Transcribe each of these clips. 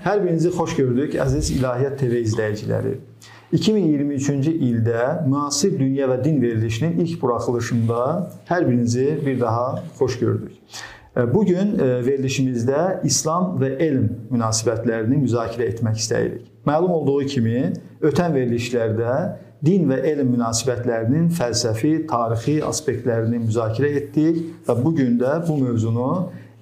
Hər birinizi xoş gördük əziz İlahiyyat TV izləyiciləri. 2023-cü ildə müasir dünya və din verilişinin ilk buraxılışında hər birinizi bir daha xoş gördük. Bu gün e, verilişimizdə İslam və elm münasibətlərini müzakirə etmək istəyirik. Məlum olduğu kimi, ötən verilişlərdə din və elm münasibətlərinin fəlsəfi, tarixi aspektlərini müzakirə etdik və bu gün də bu mövzunu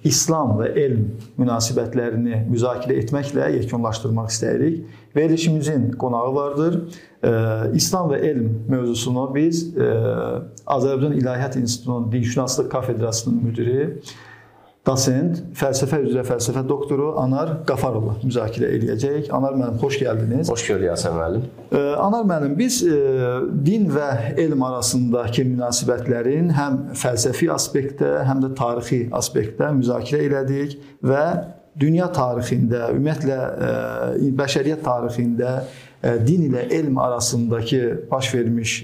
İslam və elm münasibətlərini müzakirə etməklə yekunlaşdırmaq istəyirik. Verilişimizin qonağı vardır. İslam və elm mövzusunu biz Azərbaycan İlahiyyat İnstitutunun Dinşünaslıq kafedrasının müdiri dosent, fəlsəfə üzrə fəlsəfə doktoru Anar Qafarova müzakirə eləyəcək. Anar müəllim, xoş gəldiniz. Xoş gördük Həsən müəllim. Anar müəllim, biz din və elm arasındakı münasibətlərin həm fəlsəfi aspektdə, həm də tarixi aspektdə müzakirə elədik və dünya tarixində, ümumiyyətlə bəşəriyyət tarixində din ilə elm arasındakı baş vermiş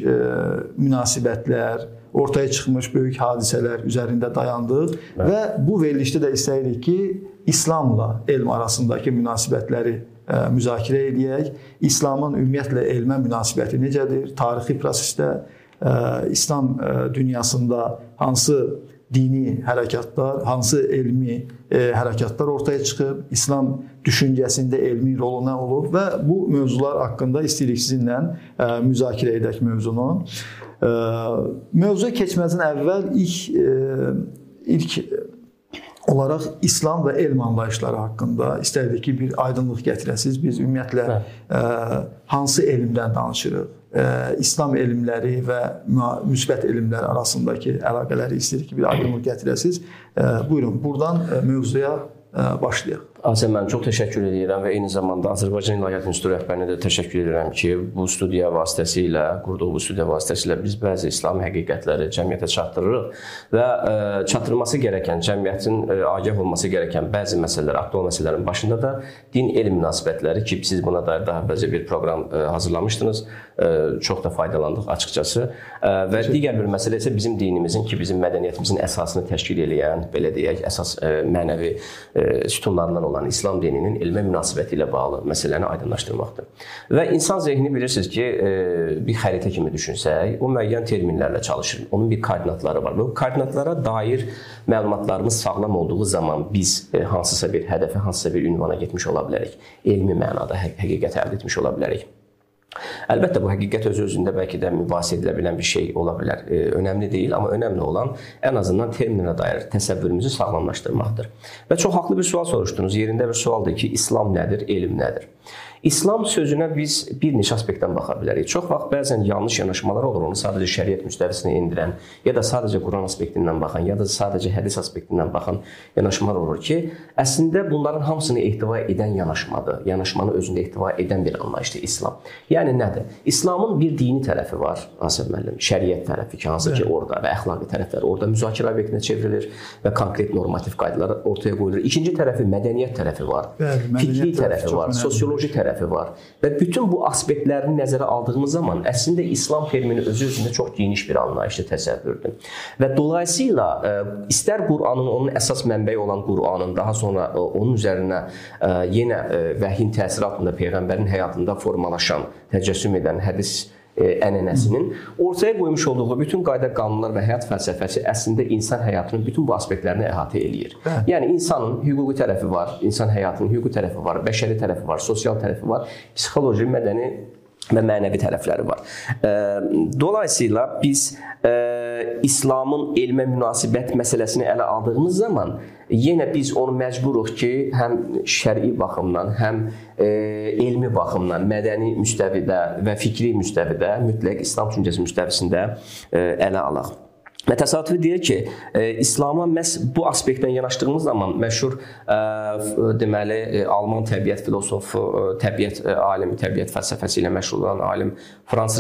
münasibətlər, ortaya çıxmış böyük hadisələr üzərində dayandıq Bəli. və bu verilişdə də istəyirik ki, İslamla elm arasındakı münasibətləri ə, müzakirə edək. İslamın ümumiyyətlə elmə münasibəti necədir? Tarixi prosesdə İslam dünyasında hansı dini hərəkatlar, hansı elmi e, hərəkatlar ortaya çıxıb, İslam düşüncəsində elmi rolu nə olub və bu mövzular haqqında istəyirik sizinlə e, müzakirə edək mövzunu. E, mövzuya keçməzdən əvvəl ilk e, ilk olaraq İslam və elm anlayışları haqqında istərdik ki, bir aydınlıq gətirəsiniz. Biz ümumiyyətlə ə, e, hansı elmdən danışırıq? E, İslam elmləri və müsbət elmlər arasındakı əlaqələri istəyirik ki, bir aydınlıq gətirəsiniz. E, buyurun, burdan mövzuya başlayaq. Azər mən çox təşəkkür edirəm və eyni zamanda Azərbaycan İlahiyyat İnstitutu rəhbərinə də təşəkkür edirəm ki, bu studiya vasitəsilə, qurduğu bu studiya vasitəsilə biz bəzi İslam həqiqətləri cəmiyyətə çatdırırıq və e, çatdırılması gərəkən, cəmiyyətin e, agah olması gərəkən bəzi məsələlər, aktual məsələlərin başında da din elm münasibətləri ki, siz buna dair daha əvvəlcə bir proqram e, hazırlamışdınız. Ə, çox da faydalandıq açıqcası. Və digər bir məsələ isə bizim dinimizin ki, bizim mədəniyyətimizin əsasını təşkil edən, belə deyək, əsas ə, mənəvi ə, sütunlarından olan İslam dininin elmə münasibəti ilə bağlı məsələni aydınlaşdırmaqdır. Və insan zehni bilirsiniz ki, e, bir xəritə kimi düşünsək, o müəyyən terminlərlə çalışır. Onun bir koordinatları var. Bu koordinatlara dair məlumatlarımız sağlam olduğu zaman biz e, hansısa bir hədəfə, hansısa bir ünvana getmiş ola bilərik. Elmi mənada həqiqət əldə etmiş ola bilərik. Əlbəttə bu həqiqət öz özündə bəlkə də mübahisə edilə bilən bir şey ola bilər. E, önəmli deyil, amma önəmli olan ən azından terminə dair təsəvvürümüzü sağlamlaşdırmaqdır. Və çox haqlı bir sual soruşdunuz. Yerində bir sualdır ki, İslam nədir, elm nədir? İslam sözünə biz bir neçə aspektdən baxa bilərik. Çox vaxt bəzən yanlış yanaşmalar olur. Onu sadəcə şəriət müstəvisinə endirən, ya da sadəcə Quran aspektindən baxan, ya da sadəcə hədis aspektindən baxan yanaşmalar olur ki, əslində bunların hamısını ehtiva edən yanaşmadır. Yanaşmanı özündə ehtiva edən bir anlayışdır İslam. Yəni nədir? İslamın bir dini tərəfi var, Asif müəllim, şəriət tərəfi ki, hansı ki, orada və əxlaqi tərəflər orada müzakirə obyektinə çevrilir və konkret normativ qaydalar ortaya qoyulur. İkinci tərəfi mədəniyyət tərəfi var, Bəli, fikri tərəfi var, sosioloji tərəfi tərəfi var. Və bütün bu aspektlərini nəzərə aldığımız zaman əslində İslam termini özü özündə çox geniş bir anlayışlı təsəvvürdür. Və dolayısıyla e, istər Qur'anın onun əsas mənbəyi olan Qur'anın daha sonra e, onun üzərinə e, yenə vəhyin təsiri altında peyğəmbərin həyatında formalaşan, təcəssüm edən hədis ənənəsinin ortaya qoymuş olduğu bütün qayda qanunlar və həyat fəlsəfəsi əslində insan həyatının bütün bu aspektlərini əhatə eləyir. Hə. Yəni insanın hüquqi tərəfi var, insan həyatının hüquqi tərəfi var, bəşəri tərəfi var, sosial tərəfi var, psixoloji, mədəni və mənəvi tərəfləri var. E, dolayısıyla biz e, İslamın elmə münasibət məsələsini ələ aldığımız zaman yenə biz onu məcburuq ki, həm şərii baxımdan, həm e, elmi baxımdan, mədəni müstəvidə və fikri müstəvidə, mütləq İslam düşüncəsi müstəvisində e, ələ alaq. Və təsadüfi deyək ki, e, İslama məhz bu aspektdən yanaşdığımız zaman məşhur e, deməli e, Alman təbiət filosofu, e, təbiət e, alimi, təbiət fəlsəfəsi ilə məşğul olan alim Frans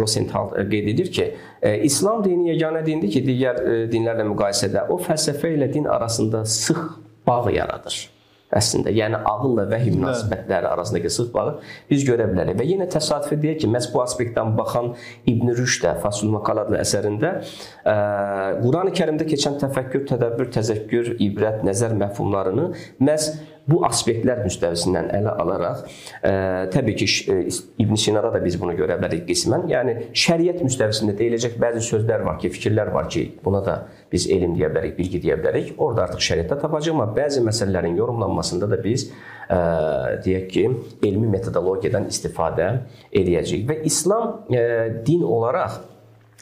Rosenthal e, qeyd edir ki, e, İslam dini yeganə dindir ki, digər e, dinlərlə müqayisədə o fəlsəfə ilə din arasında sıx bağ yaradır əslində. Yəni ağılla vəhy münasibətləri arasındakı sıx bağı biz görə bilərik. Və yenə təsadüfi deyək ki, məhz bu aspektdən baxan İbn Rüşd də Fasul Maqalat adlı əsərində Qurani-Kərimdə keçən təfəkkür, tədəbbür, təzəkkür, ibrət, nəzər məfhumlarını məhz bu aspektlər müstəvisindən ələ alaraq, ə, təbii ki, İbn Sinada da biz bunu görə bilərik qismən. Yəni şəriət müstəvisində deyiləcək bəzi sözlər var ki, fikirlər var ki, buna da biz elm deyə bilərik, bilgi deyə bilərik. Orda artıq şəriətdə tapacağıq, amma bəzi məsələlərin yorumlanmasında da biz ə, deyək ki, elmi metodologiyadan istifadə edəcəyik. Və İslam ə, din olaraq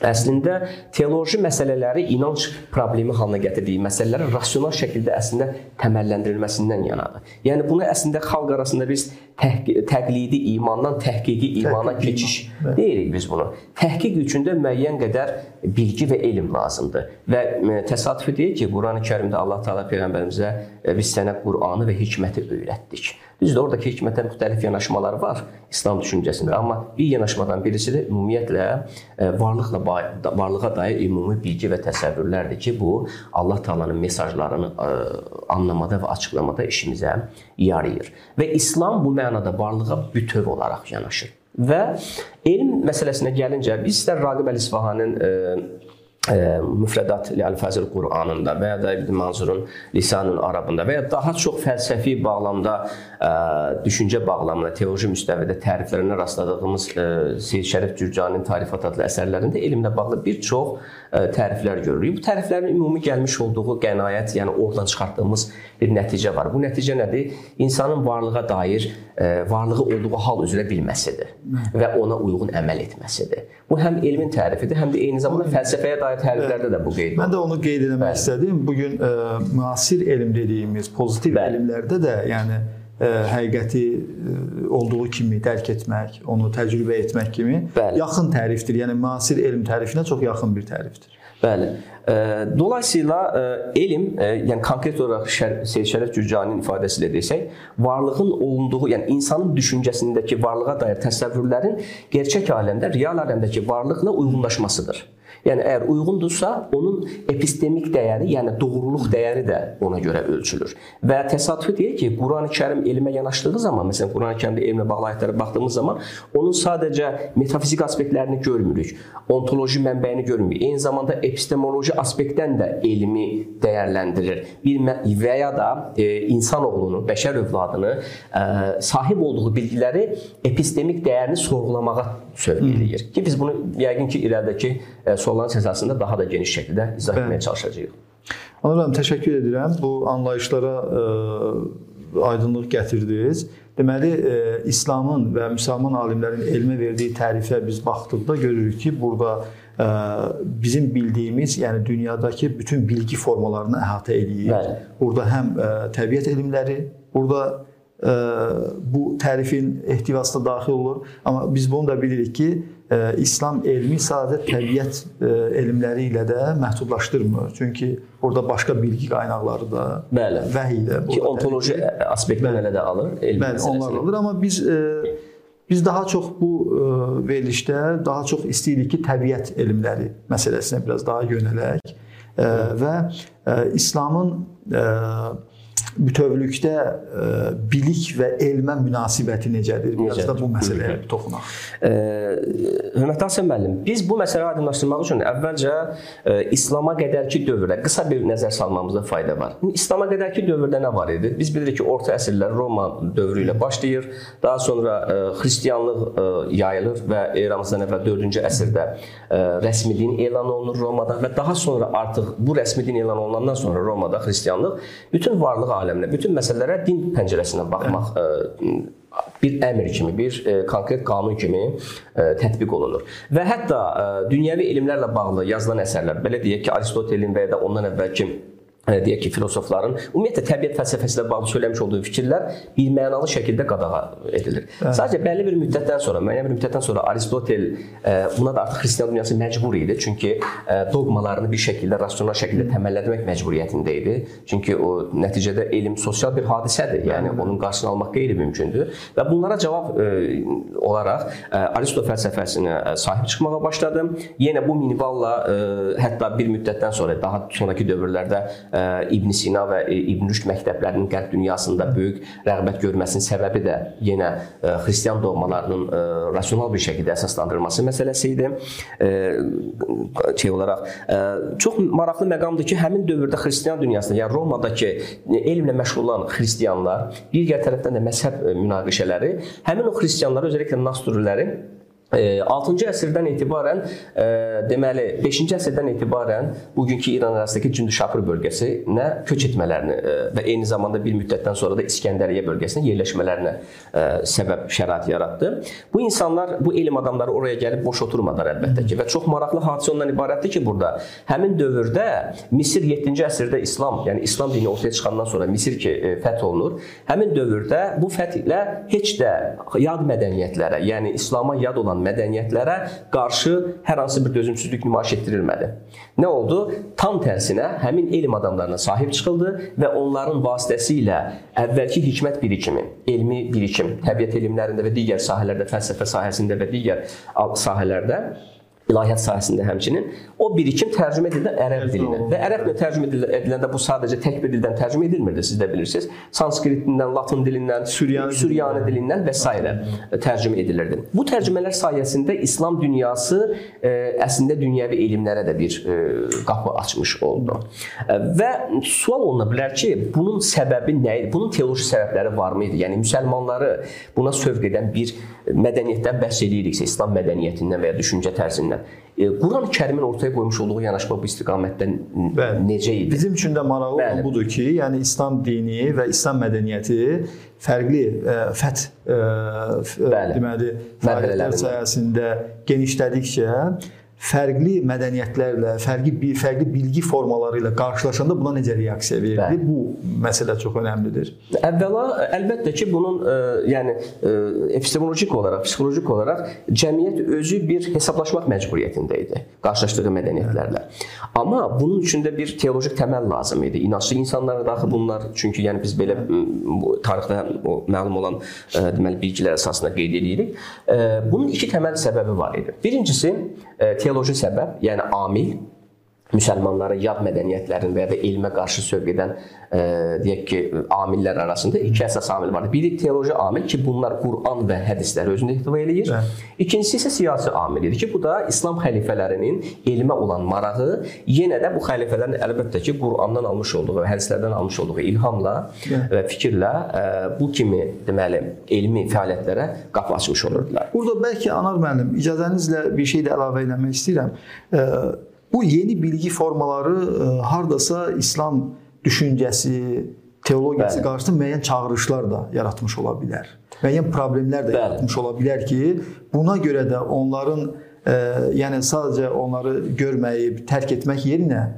Əslində teoloji məsələləri inanc problemi halına gətirdiyi məsələlərin rasional şəkildə əslində təməlləndirilməsindən yanadır. Yəni bunu əslində xalq arasında biz təqlidi imandan təhqiqi imana təhqiq keçiş iman. deyirik biz bunu. Təhqiq üçün də müəyyən qədər bilgi və elm lazımdır. Və təsadüfi deyil ki, Qurani-Kərimdə Allah Taala peyğəmbərimizə biz sənə Qur'anı və hikməti öyrətdik. Düzdür, oradakı hikmətə müxtəlif yanaşmalar var İslam düşüncəsində, amma bir yanaşmadan birisi də ümumiyyətlə e, varlıqla varlığa dair ümumi bilgi və təsəvvürlərdir ki, bu Allah Taala'nın mesajlarını e, anlamada və açıqlamada işimizə yarayır. Və İslam bu mənada varlığa bütöv olaraq yanaşır. Və elm məsələsinə gəlincə, biz istər Raqib Əl-İsfahanın e, müfrədat Əl-Fəzil Qur'anında və ya da İbn Manzurun Lisanul Arabında və ya daha çox fəlsəfi bağlamda ə, düşüncə bağlamında teoloji müstəvidə təriflərinə rastladığımız Seyid Şərif Cürcaninin Tarifat adlı əsərlərində elmlə bağlı bir çox təriflər görürük. Bu təriflərin ümumi gəlmiş olduğu qənaət, yəni oradan çıxartdığımız bir nəticə var. Bu nəticə nədir? İnsanın varlığa dair ə, varlığı olduğu hal üzrə bilməsidir və ona uyğun əməl etməsidir. Bu həm elmin tərifidir, həm də eyni zamanda fəlsəfəyə dair təriflərdə də bu qeyd olunur. Mən də onu qeyd etmək istədim. Bu gün e, müasir elm dediyimiz pozitiv Bəli. elmlərdə də, yəni e, həqiqəti ə, e, olduğu kimi dərk etmək, onu təcrübə etmək kimi Bəli. yaxın tərifdir. Yəni müasir elm tərifinə çox yaxın bir tərifdir. Bəli. Dolayısıyla elm, yəni konkret olaraq Şərəf Cürcaninin ifadəsi ilə desək, varlığın olunduğu, yəni insanın düşüncəsindəki varlığa dair təsəvvürlərin gerçək aləmdə, real aləmdəki varlıqla uyğunlaşmasıdır. Yəni əgər uyğundursa, onun epistemik dəyəri, yəni doğruluq dəyəri də ona görə ölçülür. Və təsadüfi deyil ki, Qurani-Kərim elmə yanaşdığı zaman, məsələn, Qurani-Kərimdə elmlə bağlı ayətlərə baxdığımız zaman, onun sadəcə metafizik aspektlərini görmürük, ontoloji mənbəyini görmürük. Eyni zamanda epistemoloji aspektdən də elmi dəyərləndirir. Bir və ya da e, insan oğlunu, bəşər övladını e, sahib olduğu bilgiləri epistemik dəyərini sorğulamağa sövq eləyir. Ki biz bunu yəqin ki, irəlidəki e, sualların əsasında daha da geniş şəkildə izah Bəli. etməyə çalışacağıq. Anladım, təşəkkür edirəm. Bu anlayışlara ə, e, aydınlıq gətirdiniz. Deməli, ə, e, İslamın və müsəlman alimlərin elmə verdiyi tərifə biz baxdıqda görürük ki, burada ə, bizim bildiyimiz, yəni dünyadakı bütün bilgi formalarını əhatə eləyir. Bəli. Burada həm ə, təbiət elmləri, burada bu tərifin ehtivasına daxil olur. Amma biz bunu da bilirik ki, İslam elmi sadəcə təbiət elmləri ilə də məhdudlaşdırmır. Çünki burada başqa bilgi qaynaqları da, bəli, vəhiy də ki, ontoloji aspektdən elə də alır elm bəli, onlar alır, amma biz biz daha çox bu verilişdə daha çox istəyirik ki, təbiət elmləri məsələsinə biraz daha yönələk. Və İslamın bütövlükdə ə, e, bilik və elmə münasibəti necədir? Biraz da bu məsələyə toxunaq. E, hörmətli Hasan müəllim, biz bu məsələni aydınlaşdırmaq üçün əvvəlcə ə, e, İslama qədərki dövrə qısa bir nəzər salmamızda fayda var. İslama qədərki dövrdə nə var idi? Biz bilirik ki, orta əsrlər Roma dövrü ilə başlayır. Daha sonra ə, xristianlıq ə, yayılır və eramızdan əvvəl 4-cü əsrdə ə, rəsmi din elan olunur Romada və daha sonra artıq bu rəsmi din elan olunandan sonra Romada xristianlıq bütün varlıq aləminə, bütün məsələlərə din pəncərəsindən baxmaq ə, e, bir əmr kimi, bir e, konkret qanun kimi e, tətbiq olunur. Və hətta ə, dünyəvi elmlərlə bağlı yazılan əsərlər, belə deyək ki, Aristotelin və ya da ondan əvvəlki deyək ki, filosofların ümumiyyətlə təbiət fəlsəfəsi ilə bağlı söyləmiş olduğu fikirlər bir mənalı şəkildə qadağa edilir. Hə. Sadəcə bəlli bir müddətdən sonra, müəyyən bir müddətdən sonra Aristotel e, buna da artıq xristian dünyası məcbur idi. Çünki e, doqmalarını bir şəkildə rasional şəkildə təməlləndirmək məcburiyyətində idi. Çünki o nəticədə elm sosial bir hadisədir. Yəni onun qarşısını almaq qeyri-mümkündür. Və bunlara cavab e, olaraq Aristo fəlsəfəsinə sahib çıxmağa başladım. Yenə bu minvalla hətta bir müddətdən sonra daha sonrakı dövrlərdə İbn Sina və İbn Rüşd məktəblərinin qərb dünyasında böyük rəğbət görməsinin səbəbi də yenə xristian dogmalarının rasional bir şəkildə əsaslandırılması məsələsi idi. Şey olaraq çox maraqlı məqamdır ki, həmin dövrdə xristian dünyasında, yəni Romadakı elmlə məşğul olan xristianlar, digər tərəfdən də məzhəb münaqişələri həmin o xristianları, özəlliklə Nasturlilərin 6-cı əsrdən etibarən deməli 5-ci əsrdən etibarən bugünkü İran ərazisindəki Cündüşapur bölgəsinə köç etmələrini və eyni zamanda bir müddətdən sonra da İskəndəriyyə bölgəsinə yerləşmələrinə səbəb şərait yaratdı. Bu insanlar, bu elm adamları oraya gəlib boş oturmadılar əlbəttə ki və çox maraqlı hadisə ondan ibarətdir ki, burada həmin dövrdə Misir 7-ci əsrdə İslam, yəni İslam dini ortaya çıxandan sonra Misir ki fəth olunur. Həmin dövrdə bu fəthlə heç də yad mədəniyyətlərə, yəni İslama yad olan olan mədəniyyətlərə qarşı hər hansı bir dözümsüzlük nümayiş etdirilmədi. Nə oldu? Tam tərsinə həmin elm adamlarına sahib çıxıldı və onların vasitəsilə əvvəlki hikmət birikimi, elmi birikim, təbiət elmlərində və digər sahələrdə, fəlsəfə sahəsində və digər sahələrdə ilahiyyat sahəsində həmçinin o birikim tərcümə edildi ərəb dilinə. Və ərəblə tərcümə ediləndə bu sadəcə tək bir dildən tərcümə edilmirdi, siz də bilirsiniz. Sanskrit dilindən, latın dilindən, Süryani, Süryani dilindən və s. tərcümə edilirdi. Bu tərcümələr sayəsində İslam dünyası ə, e, əslində dünyəvi elmlərə də bir ə, e, qapı açmış oldu. E, və sual oluna bilər ki, bunun səbəbi nə idi? Bunun teoloji səbəbləri varmı idi? Yəni müsəlmanları buna sövq edən bir mədəniyyətdən bəhs ediriksə, İslam mədəniyyətindən və ya düşüncə tərzindən e, Quran-Kərimin ortaya qoymuş olduğu yanaşma bu istiqamətdə Bəli. necə idi? Bizim üçün də maraqlı olan budur ki, yəni İslam dini və İslam mədəniyyəti fərqli ə, e, fəth ə, e, deməli fəaliyyətlər sayəsində genişlədikcə fərqli mədəniyyətlərlə, fərqli bir fərqli bilgi formaları ilə qarşılaşanda buna necə reaksiya verilir? Bəli. Bu məsələ çox əhəmilidir. Əvvəla əlbəttə ki, bunun ə, e, yəni ə, e, epistemolojik olaraq, psixoloji olaraq cəmiyyət özü bir hesablaşmaq məcburiyyətində idi qarşılaşdığı mədəniyyətlərlə. Amma bunun üçün də bir teoloji təməl lazım idi. İnançlı insanlara daxil bunlar, çünki yəni biz belə tarixdə o məlum olan ə, e, deməli bilgilər əsasında qeyd edirik. Ə, bunun iki təməl səbəbi var idi. Birincisi ə, teoloji səbəb, yəni amil müsəlmanları yad mədəniyyətlərin və ya da elmə qarşı sövq edən e, deyək ki, amillər arasında iki əsas amil var. Biri teoloji amil ki, bunlar Quran və hədisləri özündə ehtiva eləyir. İkincisi isə siyasi amil idi ki, bu da İslam xəlifələrinin elmə olan marağı, yenə də bu xəlifələrin əlbəttə ki, Qurandan almış olduğu və hədislərdən almış olduğu ilhamla Hə. və fikirlə e, bu kimi deməli elmi fəaliyyətlərə qapı açmış olurdular. Burada bəlkə Anar müəllim icazənizlə bir şey də əlavə etmək istəyirəm. E, Bu yeni bilgi formaları e, hardasa İslam düşüncəsi, teologiyası Bəli. qarşısında müəyyən çağırışlar da yaratmış ola bilər. Müəyyən problemlər də Bəli. yaratmış ola bilər ki, buna görə də onların e, yəni sadəcə onları görməyib tərk etmək yerinə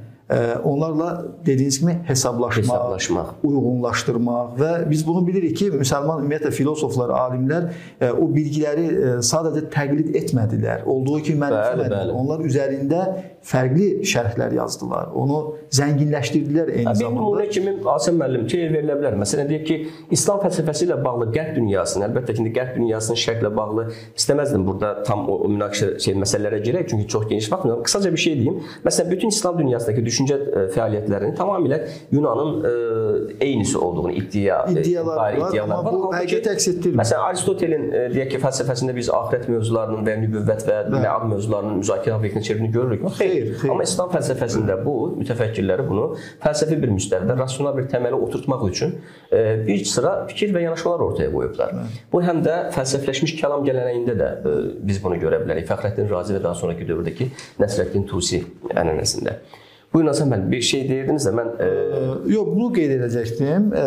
onlarla dediyiniz kimi hesablaşmaq, hesablaşmaq, uyğunlaşdırmaq və biz bunu bilirik ki, müsəlman ümumiyyətlə filosoflar, alimlər o bilgiləri sadəcə təqlid etmədilər. Olduğu kimi mənimsəmədilər. Onlar üzərində fərqli şərhlər yazdılar. Onu zənginləşdirdilər eyni Hə, zamanda. Nümunə kimi Asim müəllim şey verilə bilər. Məsələn deyək ki, İslam fəlsəfəsi ilə bağlı qərb dünyasının, əlbəttə ki, qərb dünyasının şərqlə bağlı istəməzdim burada tam o, o münaqişə şey məsələlərə girək, çünki çox geniş baxmıram. Qısaca bir şey deyim. Məsələn, bütün İslam dünyasındakı düşüncə e, fəaliyyətlərinin tamamilə Yunanın e, eynisi olduğunu iddia e, iddialar var, iddialar var. Bu həqiqət əks etdirmir. Məsələn, Aristotelin deyək ki, fəlsəfəsində biz axirət mövzularının və nübüvvət və məad mövzularının müzakirə obyektinə çevrildiyi görürük. Xeyr, Xeyr, xeyr. Amma İslam fəlsəfəsində bu mütəfəkkirləri bunu fəlsəfi bir müstəvidə rasional bir təmələ oturtmaq üçün e, bir sıra fikir və yanaşmalar ortaya qoyublar. Bu həm də fəlsəfləşmiş kəlam gələnəyində də e, biz bunu görə bilərik. Fəxrəddin Razi və daha sonrakı dövrdəki Nəsrəddin Tusi ənənəsində. Buyurun Hasan müəllim, bir şey deyirdiniz də mən e... yox, bunu qeyd edəcəkdim. E,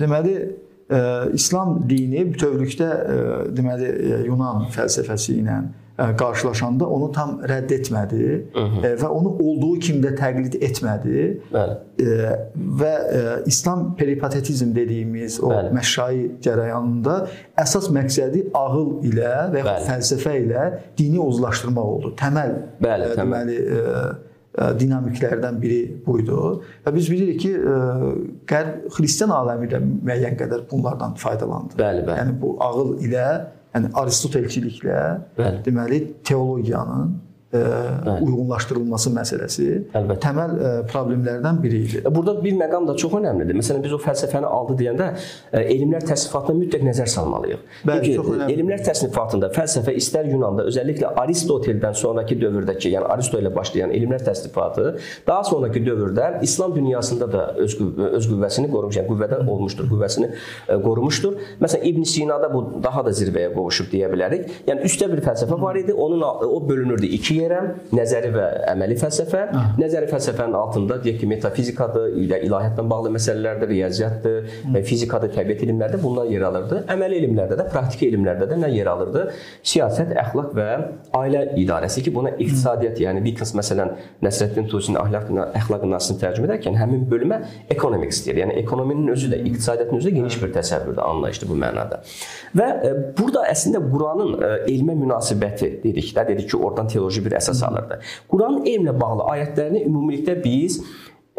deməli e, İslam dini bütövlükdə e, deməli Yunan fəlsəfəsi ilə qarşılaşanda onu tam rədd etmədi Hı -hı. və onu olduğu kimi də təqlid etmədi. Bəli. Və İslam peripatetizm dediyimiz o Bəli. məşai cərəyanında əsas məqsədi ağıl ilə və ya fəlsəfə ilə dini uzlaşdırmaq oldu. Təməl Bəli, deməli dinamiklərdən biri buydu. Və biz bilirik ki, qərb xristian aləmi də müəyyən qədər bunlardan faydalandı. Bəli, bəli. Yəni bu ağıl ilə yəni Aristotelçiliklə Bəli. deməli teologiyanın ə, uyğunlaşdırılması məsələsi Əlbəttə. təməl ə, problemlərdən biri idi. Burada bir məqam da çox əhəmilidir. Məsələn biz o fəlsəfəni aldı deyəndə ə, elmlər təsnifatına mütləq nəzər salmalıyıq. Bəli, Çünki elmlər təsnifatında fəlsəfə istər Yunanda, özəlliklə Aristoteldən sonrakı dövrdəki, yəni Aristo ilə başlayan elmlər təsnifatı daha sonrakı dövrdə İslam dünyasında da öz öz qüvvəsini qorumuş, yəni qüvvədə olmuşdur, qüvvəsini ə, qorumuşdur. Məsələn İbn Sinada bu daha da zirvəyə qovuşub deyə bilərik. Yəni üstə bir fəlsəfə var idi. Onun o bölünürdü iki yerə, nəzəri və əməli fəlsəfə. Nəzəri fəlsəfənin altında deyək ki, metafizikadır, ilə ilahiyyatla bağlı məsələlərdir, riyaziyyatdır, və fizikadır, təbiət elmlərdə bunlar yer alırdı. Əməli elmlərdə də, praktiki elmlərdə də nə yer alırdı? Siyasət, əxlaq və ailə idarəsi ki, buna iqtisadiyyat, yəni Dickens məsələn Nəsrəddin Tusinin əxlaq əxlaq nasını tərcümə edərkən həmin bölümə economics deyir. Yəni ekonominin özü də, iqtisadiyyatın özü də geniş bir təsəvvürdə, anlayışdır bu mənada. Və e, burada əslində Quranın e, elmə münasibəti dedik də, dedik ki, oradan teoloji bir əsas alırdı. Quranın elmlə bağlı ayətlərini ümumilikdə biz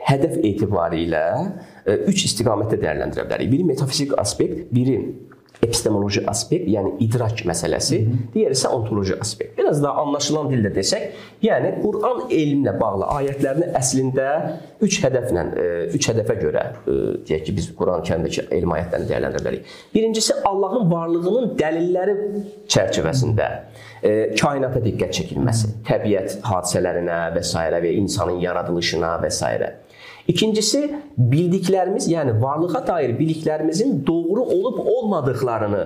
hədəf etibarilə e, üç istiqamətdə dəyərləndirə bilərik. Biri metafizik aspekt, biri epistemoloji aspekt, yəni idrak məsələsi, digəri isə ontoloji aspekt. Biraz daha anlaşılan dildə desək, yəni Quran elmlə bağlı ayətlərini əslində 3 hədəflə, 3 hədəfə görə e, deyək ki, biz Quran-Kərimdəki elm ayətlərini dəyərləndirə bilərik. Birincisi Allahın varlığının dəlilləri çərçivəsində e, kainata diqqət çəkilməsi, təbiət hadisələrinə və s. və insanın yaradılışına və s. İkincisi bildiklərimiz, yəni varlığa dair biliklərimizin doğru olub olmadıqlarını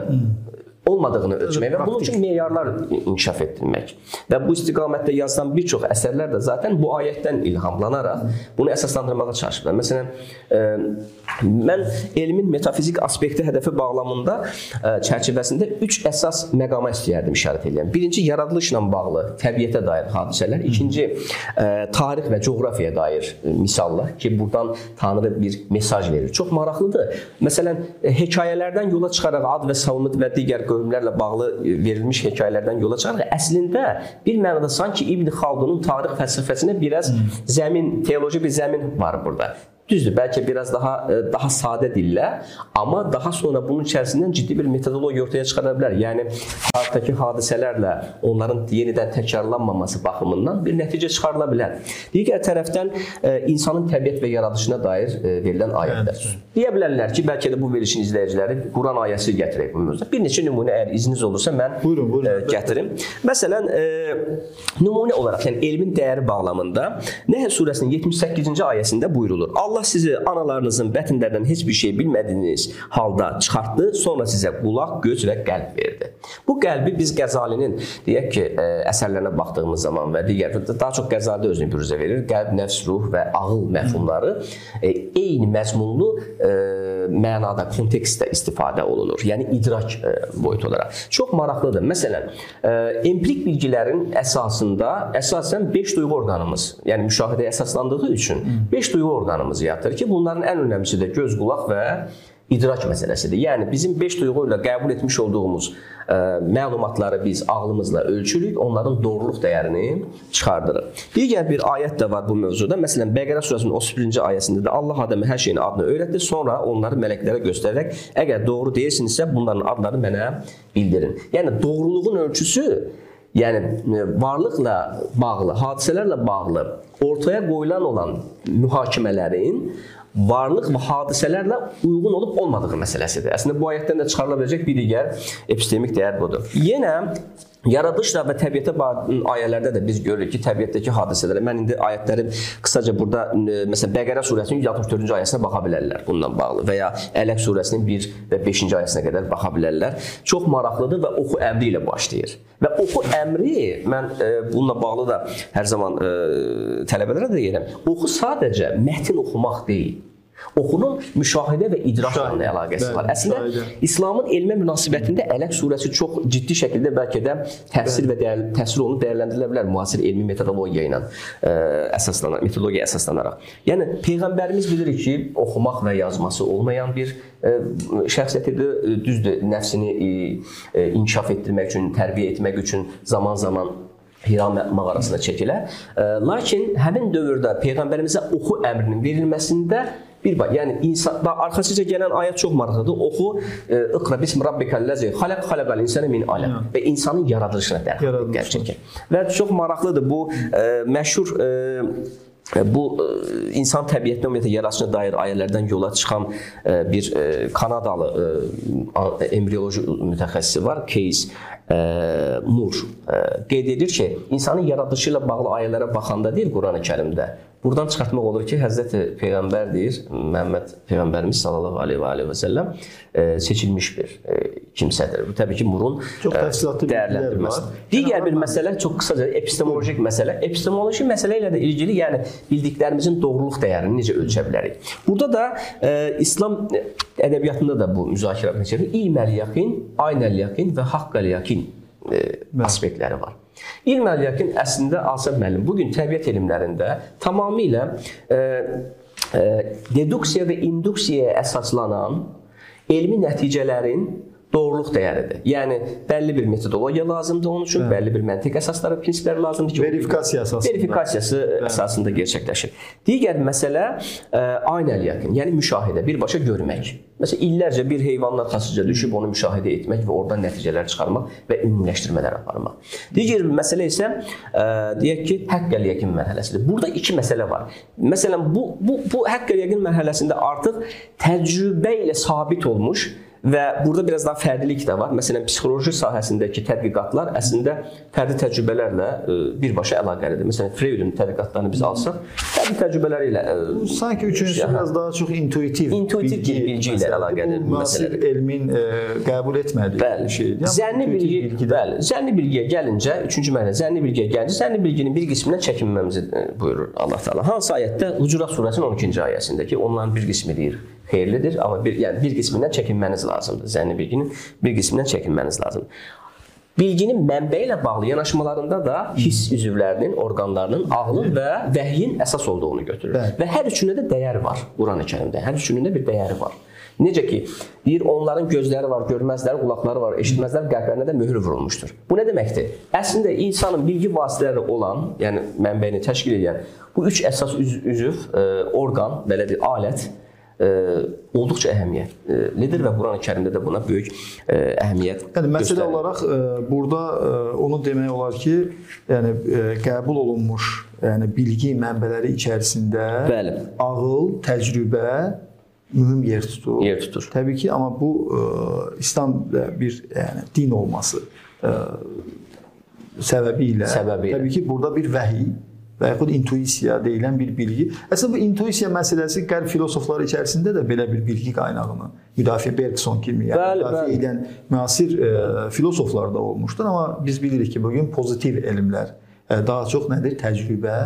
olmadığını ölçmək və bunun üçün meyarlar inkişaf etdirmək. Və bu istiqamətdə yazılan bir çox əsərlər də zaten bu ayətdən ilhamlanaraq bunu əsaslandırmağa çalışıblar. Məsələn, e, mən elmin metafizik aspekti hədəfi bağlamında e, çərçivəsində 3 əsas məqama istəyərdim işarət edirəm. Birinci yaradılışla bağlı təbiətə dair hadisələr, ikinci e, tarix və coğrafiyaya dair misallar ki, buradan Tanrı bir mesaj verir. Çox maraqlıdır. Məsələn, hekayələrdən yola çıxaraq Ad və Savmud və digər qövmlərlə bağlı verilmiş hekayələrdən yola çıxaraq əslində bir mənada sanki İbn Xaldunun tarix fəlsəfəsinə biraz zəmin, teoloji bir zəmin var burada. Düzdür, bəlkə biraz daha e, daha sadə dillə, amma daha sonra bunun içərisindən ciddi bir metodologiya ortaya çıxara bilər. Yəni tarixdəki hadisələrlə onların yenidən təkrarlanmaması baxımından bir nəticə çıxarıla bilər. Digər tərəfdən e, insanın təbiət və yaradılışına dair e, verilən ayətlər. Deyə bilərlər ki, bəlkə də bu verilişin izləyiciləri Quran ayəsi gətirək bu mövzuda. Bir neçə nümunə əgər izniniz olursa mən Buyurun, buyurun. gətirim. Məsələn, nümunə olaraq, yəni elmin dəyəri bağlamında Nəhl surəsinin 78-ci ayəsində buyurulur. Allah sizi analarınızın bətnlərindən heç bir şey bilmədiyiniz halda çıxartdı, sonra sizə qulaq, göz və qəlb verdi. Bu qəlbi biz Qəzalinin deyək ki, e, əsərlərinə baxdığımız zaman və digər daha çox Qəzalidə özünü büruzə verir. Qəlb, nəfs, ruh və ağıl məfhumları e, eyni məzmunlu e, mənada, kontekstdə istifadə olunur. Yəni idrak e, boyutu olaraq. Çox maraqlıdır. Məsələn, e, empirik bilgilərin əsasında əsasən 5 duyğu orqanımız, yəni müşahidəyə əsaslandığı üçün 5 duyğu orqanımız yatır ki, bunların ən önəmlisi də göz, qulaq və idrak məsələsidir. Yəni bizim 5 duyğu ilə qəbul etmiş olduğumuz ə, məlumatları biz ağlımızla ölçürük, onların doğruluq dəyərini çıxardırıq. Digər bir ayət də var bu mövzuda. Məsələn, Bəqərə surəsinin 31-ci ayəsində də Allah Adəmə hər şeyin adını öyrətdi, sonra onları mələklərə göstərərək, əgər doğru deyirsinizsə, bunların adlarını mənə bildirin. Yəni doğruluğun ölçüsü Yəni e, varlıqla bağlı, hadisələrlə bağlı ortaya qoyulan olan mühakimələrin varlıq və hadisələrlə uyğun olub olmadığı məsələsidir. Əslində bu ayətdən də çıxarıla biləcək bir digər epistemik dəyər budur. Yenə Yaradışla və təbiətə ayələrdə də biz görürük ki, təbiətdəki hadisələrə mən indi ayətləri qısaca burada məsələn Bəqərə surəsinin 64-cü ayəsinə baxa bilərlər bununla bağlı və ya Ələq surəsinin 1 və 5-ci ayəsinə qədər baxa bilərlər. Çox maraqlıdır və oxu əmri ilə başlayır. Və oxu əmri mən e, bununla bağlı da hər zaman e, tələbələrə də deyirəm. Oxu sadəcə mətn oxumaq deyil. Oxunun müşahidə və Müşahidə, əlaqəsi var. Əslində müşahidə. İslamın elmə münasibətində Ələq surəsi çox ciddi şəkildə bəlkə də təfsir və dəyər, təfsir olunub dəyərləndirilə bilər müasir elmi metodologiya ilə ə, əsaslanaraq, metodologiya əsaslanaraq. Yəni peyğəmbərimiz bilir ki, oxumaq və yazması olmayan bir ə, şəxsiyyətidir, Ə, düzdür, nəfsini ə, inkişaf etdirmək üçün, tərbiyə etmək üçün zaman-zaman Hira mağarasına çəkilə. Ə, Lakin həmin dövrdə peyğəmbərimizə oxu əmrinin verilməsində Bir bax, yəni insan bax arxasıca gələn ayət çox maraqlıdır. Oxu e, İqra bismi rabbikəllazi xalaq xalaqal insana min alaq və insanın yaradılışına dəqiq çəkir. Və çox maraqlıdır bu e, məşhur e, bu insan təbiətinə ümumiyyətlə yaradıcına dair ayələrdən yola çıxan bir Kanadalı embrioloji mütəxəssisi var, Case Moore. Qeyd edir ki, insanın yaradılışı ilə bağlı ayələrə baxanda deyir Qurani-Kərimdə Buradan çıxartmaq olur ki, Həzrəti Peyğəmbər deyir, Məhəmməd Peyğəmbərimiz sallallahu əleyhi və alihi və səlləm seçilmiş bir kimsədir. Bu təbii ki, Murun çox təfsilatlı dəyərləndirməsi. Digər bir məsələ çox qısaca epistemolojik məsələ. Epistemoloji məsələ ilə də ilgili, yəni bildiklərimizin doğruluq dəyərini necə ölçə bilərik? Burada da e, İslam ədəbiyyatında da bu müzakirə keçirir. İlm əl-yaqin, ayn əl-yaqin və haqq əl-yaqin e, aspektləri var. İlm əliyyatın əslində Asəb müəllim bu gün təbiət elmlərində tamamilə e, e, deduksiya və induksiyaya əsaslanan elmi nəticələrin doğruluq dəyəridir. Yəni bəlli bir metodologiya lazımdır onun üçün, Hə. bəlli bir məntiq əsasları, prinsiplər lazımdır ki, verifikasiya əsasında verifikasiyası Hə. əsasında gerçəkləşir. Digər məsələ ə, e, aynə əl-yaqin, yəni müşahidə, birbaşa görmək. Məsələn, illərcə bir heyvanın arxasıca düşüb onu müşahidə etmək və oradan nəticələr çıxarmaq və ümumiləşdirmələr aparmaq. Digər bir məsələ isə ə, e, deyək ki, haqq əl-yaqin mərhələsidir. Burada iki məsələ var. Məsələn, bu bu bu haqq əl-yaqin mərhələsində artıq təcrübə ilə sabit olmuş Və burada biraz daha fərdilik də var. Məsələn, psixoloji sahəsindəki tədqiqatlar əslində fərdi təcrübələrlə e, birbaşa əlaqəlidir. Məsələn, Freudun tədqiqatlarını biz alsaq, fərdi təcrübələri ilə e, sanki üçüncüsü biraz daha çox intuitiv, intuitiv bilgi, bilgi ilə əlaqəlidir məsələdir. elmin ə, e, qəbul etmədiyi bəli. şeydir. Yəni, zənni bilgi, bilgidə. bəli. Zənni bilgiyə gəlincə, üçüncü mərhələ zənni bilgiyə gəlincə, zənni bilginin bir qismindən çəkinməmizi buyurur Allah Taala. Hansı ayətdə? Hucurat surəsinin 12-ci ayəsində ki, onların bir qismi deyir xeyirlidir, amma bir yəni bir qismindən çəkinməniz lazımdır. Zənni bilginin bir qismindən çəkinməniz lazımdır. Bilginin mənbəyi ilə bağlı yanaşmalarında da hiss üzvlərinin, orqanlarının, ağlın və vəhyin əsas olduğunu götürür. Bəli. Və hər üçünə də dəyər var Qurani-Kərimdə. Hər üçünün də bir dəyəri var. Necə ki, deyir onların gözləri var, görməzlər, qulaqları var, eşitməzlər, qəlblərinə də möhür vurulmuşdur. Bu nə deməkdir? Əslində insanın bilgi vasitələri olan, yəni mənbəyini təşkil edən bu üç əsas üzv, orqan, belə deyil, alət olduqca əhəmiyyətlidir və Qurani-Kərimdə də buna böyük əhəmiyyət Yəni məsələ göstərir. olaraq burada onu demək olar ki, yəni qəbul olunmuş, yəni bilgi mənbələri içərisində Bəli. ağıl, təcrübə mühüm yer tutur. Yer tutur. Təbii ki, amma bu İslam bir yəni din olması səbəbi ilə, səbəbi ilə. təbii ki, burada bir vəhiy və yaxud intuisiya deyilən bir bilgi. Əslində bu intuisiya məsələsi qərb filosofları içərisində də belə bir bilgi qaynağını müdafiə Bergson kimi yəni bəli, müdafiə bəli. edən müasir e, filosoflar da olmuşdur, amma biz bilirik ki, bu gün pozitiv elmlər e, daha çox nədir? Təcrübə,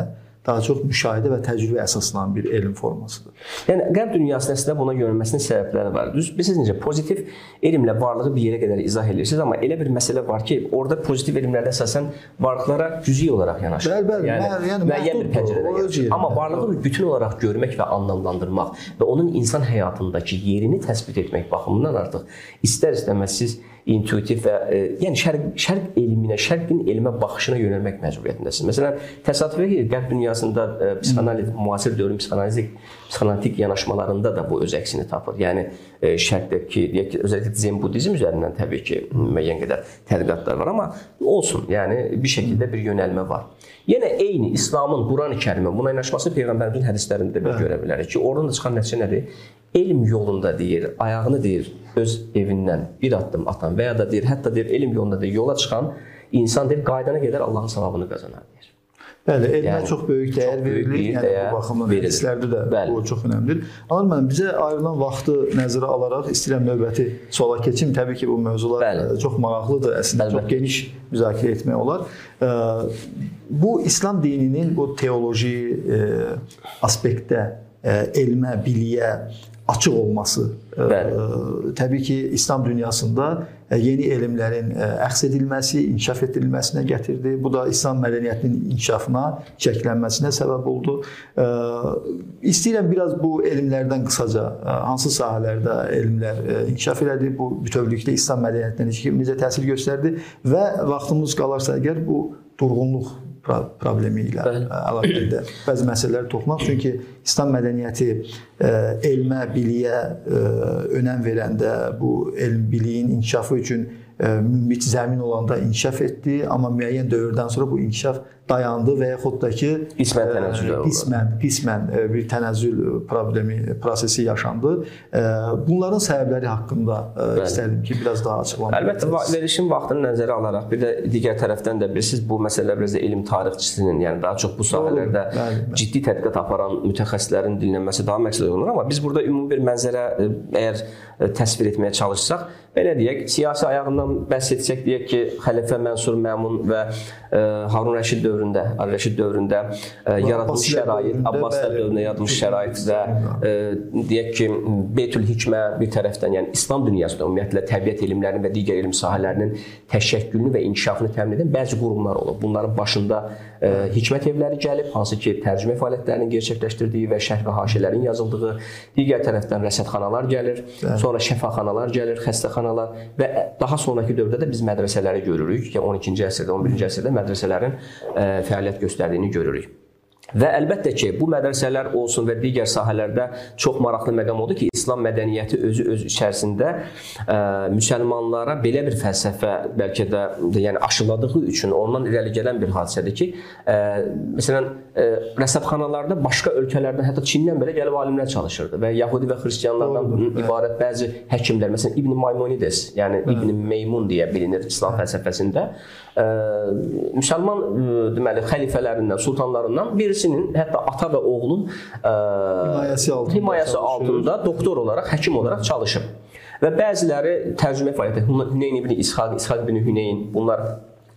daha çox müşahidə və təcrübə əsaslanan bir elm formasıdır. Yəni qərb dünyasında əslində buna yönəlməsinin səbəbləri var. Düz bilirsiniz necə pozitiv elmlə varlığı bir yerə qədər izah edirsiniz, amma elə bir məsələ var ki, orada pozitiv elmlərdə əsasən varlıqlara cüzi olaraq yanaşır. Bəli, bəli, yəni, yəni, yəni müəyyən bir pəncərədə yanaşır. Amma varlığı bütün olaraq görmək və anlamlandırmaq və onun insan həyatındakı yerini təsbit etmək baxımından artıq istər-istəməz siz intuitiv və e, yəni şərq şərq elminə, şərqin elmə baxışına yönəlmək məcburiyyətindəsiniz. Məsələn, təsadüfə ki, qərb dünyasında e, psixoanaliz, müasir dövrün psixoanalitik psixoanalitik yanaşmalarında da bu öz əksini tapır. Yəni e, şərqdəki deyək ki, özəlliklə zen budizm üzərindən təbii ki, müəyyən qədər tədqiqatlar var, amma olsun. Yəni bir şəkildə bir yönəlmə var. Yenə eyni İslamın Qurani-Kərimə buna yanaşması peyğəmbərimizin hədislərində də görə bilərik ki, oradan da çıxan nəticə nədir? elm yolunda deyir, ayağını deyir öz evindən bir addım atan və ya da deyir, hətta deyir elm yolunda deyir, yola çıxan insan deyir, qaydana gedər Allahın savabını qazanar deyir. Bəli, elmə yəni, çox böyük dəyər çox böyük verilir. Yəni bu baxımdan hədislərdə də Bəli. bu çox önəmlidir. Amma mən bizə ayrılan vaxtı nəzərə alaraq istəyirəm növbəti suala keçim. Təbii ki, bu mövzular Bəli. E, çox maraqlıdır. Əslində Bəli. çox geniş müzakirə etmək olar. E, bu İslam dininin bu teoloji e, aspektdə elmə, biliyə açıq olması Bəli. Təbii ki, İslam dünyasında yeni elmlərin əxz edilməsi, inkişaf etdirilməsinə gətirdi. Bu da İslam mədəniyyətinin inkişafına, çiçəklənməsinə səbəb oldu. Ə, istəyirəm biraz bu elmlərdən qısaca hansı sahələrdə elmlər inkişaf elədi, bu bütövlükdə İslam mədəniyyətinə necə təsir göstərdi və vaxtımız qalarsa əgər bu durğunluq problemi ilə Bəli. əlaqədə bəzi məsələlərə toxunmaq çünki İslam mədəniyyəti elmə, biliyə önəm verəndə bu elm biliyin inkişafı üçün münbit zəmin olanda inkişaf etdi, amma müəyyən dövrdən sonra bu inkişaf dayandı və yaxud da ki qismən tənəzzül oldu. Qismən, qismən bir tənəzzül problemi, prosesi yaşandı. Bunların səbəbləri haqqında Bəli. istərdim ki, biraz daha açıqlamaq. Əlbəttə, verilişin vaxtını nəzərə alaraq, bir də digər tərəfdən də bilirsiniz, bu məsələ biraz da elm tarixçisinin, yəni daha çox bu sahələrdə bəli, bəli. ciddi tədqiqat aparan mütəxəssislərin dinlənməsi daha məqsəd olunur, amma biz burada ümumi bir mənzərə əgər təsvir etməyə çalışsaq, belə deyək, siyasi ayağından bəhs etsək deyək ki, xəlifə Mənsur Məmun və Harun Rəşid dövründə, Ali Rəşid dövründə ə, yaradılmış şərait, Abbasilər dövründə yaradılmış şərait və ə, deyək ki, Beytül Hikmə bir tərəfdən, yəni İslam dünyasında ümumiyyətlə təbiət elmlərinin və digər elm sahələrinin təşəkkülünü və inkişafını təmin edən bəzi qurumlar olub. Bunların başında ə, hikmət evləri gəlib, hansı ki, tərcümə fəaliyyətlərinin gerçəkləşdirdiyi və şərh və haşiyələrin yazıldığı, digər tərəfdən rəsədxanalar gəlir, sonra şəfaxanalar gəlir, xəstəxanalar və daha sonrakı dövrdə də biz mədrəsələri görürük. Yəni 12-ci əsrdə, 11-ci əsrdə mədrəsələrin e, fəaliyyət göstərdiyini görürük. Və əlbəttə ki, bu mədrəsələr olsun və digər sahələrdə çox maraqlı məqam odur ki, İslam mədəniyyəti özü öz içərisində ə, e, müsəlmanlara belə bir fəlsəfə bəlkə də yəni aşıladığı üçün ondan irəli gələn bir hadisədir ki, ə, e, məsələn, ə, rəsədxanalarda başqa ölkələrdən, hətta Çindən belə gəlib alimlər çalışırdı və Yahudi və xristianlardan Doğrudur, ibarət bəzi həkimlər, məsələn İbn Maymonides, yəni İbn Meymun deyə bilinir İslam fəlsəfəsində, ə, müsəlman ə, deməli xəlifələrindən, sultanlarından birisinin hətta ata və oğlun ə, himayəsi altında, himayəsi altında doktor olaraq, həkim olaraq çalışıb. Və bəziləri tərcümə fəaliyyəti Hüneyn ibn İshaq, İshaq ibn Hüneyn bunlar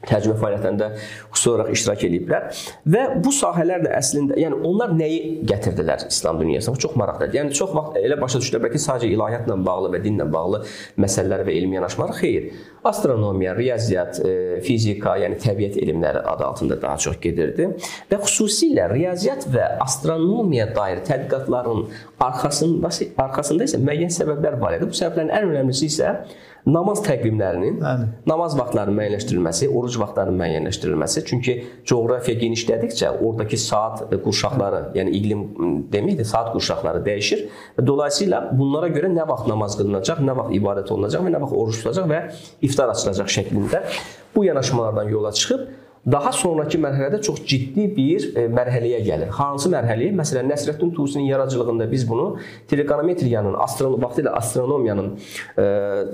tərcümə fəaliyyətlərində xüsusi olaraq iştirak ediblər və bu sahələr də əslində, yəni onlar nəyi gətirdilər İslam dünyasına? Bu çox maraqlıdır. Yəni çox vaxt elə başa düşürlər ki, sadəcə ilahiyyatla bağlı və dinlə bağlı məsələlər və elmi yanaşmalar xeyr. Astronomiya, riyaziyyat, e, fizika, yəni təbiət elmləri adı altında daha çox gedirdi və xüsusilə riyaziyyat və astronomiya dair tədqiqatların arxasında arxasında isə müəyyən səbəblər var idi. Bu səbəblərin ən önəmlisi isə namaz təqvimlərinin, Bəli. namaz vaxtlarının müəyyənləşdirilməsi, oruc vaxtlarının müəyyənləşdirilməsi. Çünki coğrafiya genişlədikcə oradakı saat qurşaqları, yəni iqlim deməkdir, saat qurşaqları dəyişir və dolayısıyla bunlara görə nə vaxt namaz qılınacaq, nə vaxt ibadət olunacaq və nə vaxt oruc tutulacaq və iftar açılacaq şəklində bu yanaşmalardan yola çıxıb daha sonrakı mərhələdə çox ciddi bir e, mərhələyə gəlir. Hansı mərhələyə? Məsələn, Nəsrəddin Tusinin yaradıcılığında biz bunu trigonometriyanın, astronom vaxtilə astronomiyanın e,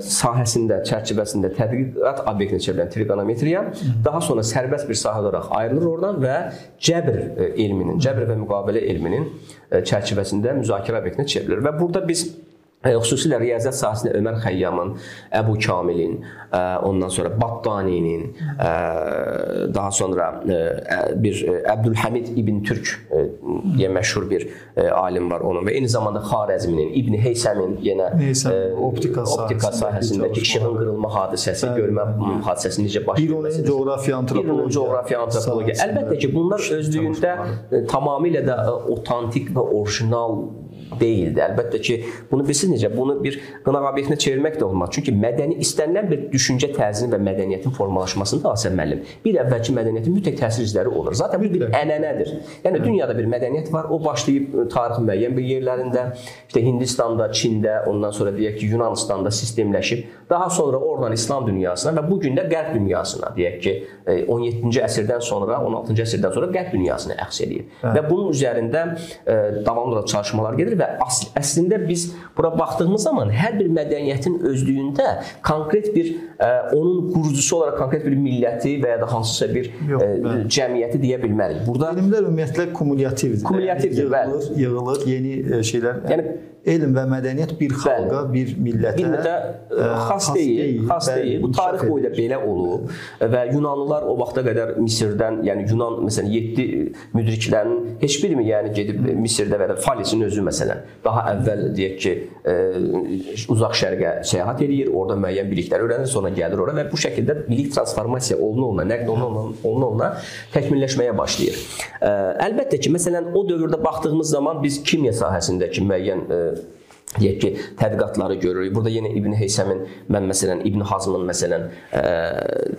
sahəsində, çərçivəsində tədqiqat obyektinə çevrilən trigonometriya daha sonra sərbəst bir sahə olaraq ayrılır oradan və cəbr e, elminin, cəbr və müqavilə elminin çərçivəsində müzakirə obyektinə çevrilir. Və burada biz xüsusilə riyaziyyat sahəsində Ömər Xəyyamın, Əbu Kamilin, ondan sonra Battaninin, daha sonra bir Əbdülhəmid İbn Türk deyə məşhur bir alim var onun və eyni zamanda Xarəzminin, İbn Heysəmin yenə Heysəm, optika, optika sahəsindəki işığın qırılma hadisəsi, görmə hadisəsi necə baş verir? Bir onun coğrafiya antropologiya. coğrafiya antropologiya. Əlbəttə ki, bunlar özlüyündə tamamilə də otantik və orijinal deyildi. Əlbəttə ki, bunu bilirsiniz necə? Bunu bir qınaq obyektinə çevirmək də olmaz. Çünki mədəni istənilən bir düşüncə tərzinin və mədəniyyətin formalaşmasında Asəm müəllim bir əvvəlki mədəniyyətin mütləq təsir izləri olur. Zaten bu bir ənənədir. Yəni dünyada bir mədəniyyət var. O başlayıb e, tarixin müəyyən bir yerlərində, işte Hindistanda, Çində, ondan sonra deyək ki, Yunanistanda sistemləşib, daha sonra oradan İslam dünyasına və bu gün də Qərb dünyasına, deyək ki, 17-ci e, əsrdən sonra, 16-cı əsrdən sonra Qərb dünyasına əks eləyir. Hə. Və bunun üzərində e, davamlı olaraq çalışmalar gedir və əslində biz bura baxdığımız zaman hər bir mədəniyyətin özlüyündə konkret bir ə, e, onun qurucusu olaraq konkret bir milləti və ya da hansısa bir Yox, ə, e, cəmiyyəti deyə bilmərik. Burada elmlər ümumiyyətlə kumulyativdir. Kumulyativdir, yəni, yığılır, bəli. Yığılır yeni e, şeylər. Yəni elm və mədəniyyət bir xalqa, bəli, bir millətə, millətə ə, xas, xas deyil, deyil, xas bəli, deyil. Bu tarix boyda belə olub və Yunanlılar o vaxta qədər Misirdən, yəni Yunan məsələn 7 müdriklərinin heç biri yəni gedib Misirdə və ya Falisin özü məsələn daha əvvəl deyək ki, ə, uzaq şərqə səyahət eləyir, orada müəyyən biliklər öyrənir, sonra gəlir ora və bu şəkildə bilik transformasiya oluna-oluna, nəql oluna-oluna təkmilləşməyə başlayır. Ə, əlbəttə ki, məsələn o dövrdə baxdığımız zaman biz kimya sahəsindəki müəyyən ə, deyək ki, tədqiqatları görürük. Burada yenə İbn Heysəmin, mən məsələn İbn Hazmın məsələn ə,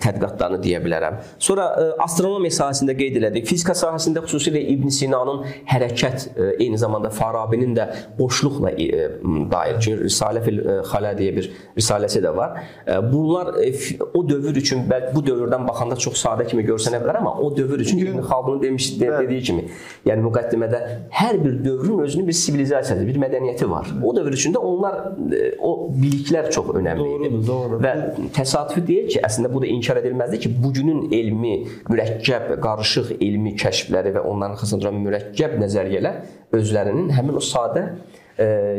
tədqiqatlarını deyə bilərəm. Sonra ə, astronomiya sahəsində qeyd elədik. Fizika sahəsində xüsusilə İbn Sinanın hərəkət, ə, eyni zamanda Farabinin də boşluqla ə, dair. Çünki Risalə fil Xalə deyə bir risaləsi də var. Ə, bunlar ə, o dövr üçün bəlkə bu dövrdən baxanda çox sadə kimi görsənə bilər, amma o dövr üçün İbn Xaldunun demiş dediyi kimi, yəni müqəddimədə hər bir dövrün özünün bir sivilizasiyası, bir mədəniyyəti var. O dövr üçün də onlar e, o biliklər çox önəmli idi. Doğrudur, doğrudur. Və təsadüfi deyil ki, əslində bu da inkar edilməzdir ki, bugünün elmi, mürəkkəb, qarışıq elmi kəşfləri və onların arxasında duran mürəkkəb nəzəriyyələr özlərinin həmin o sadə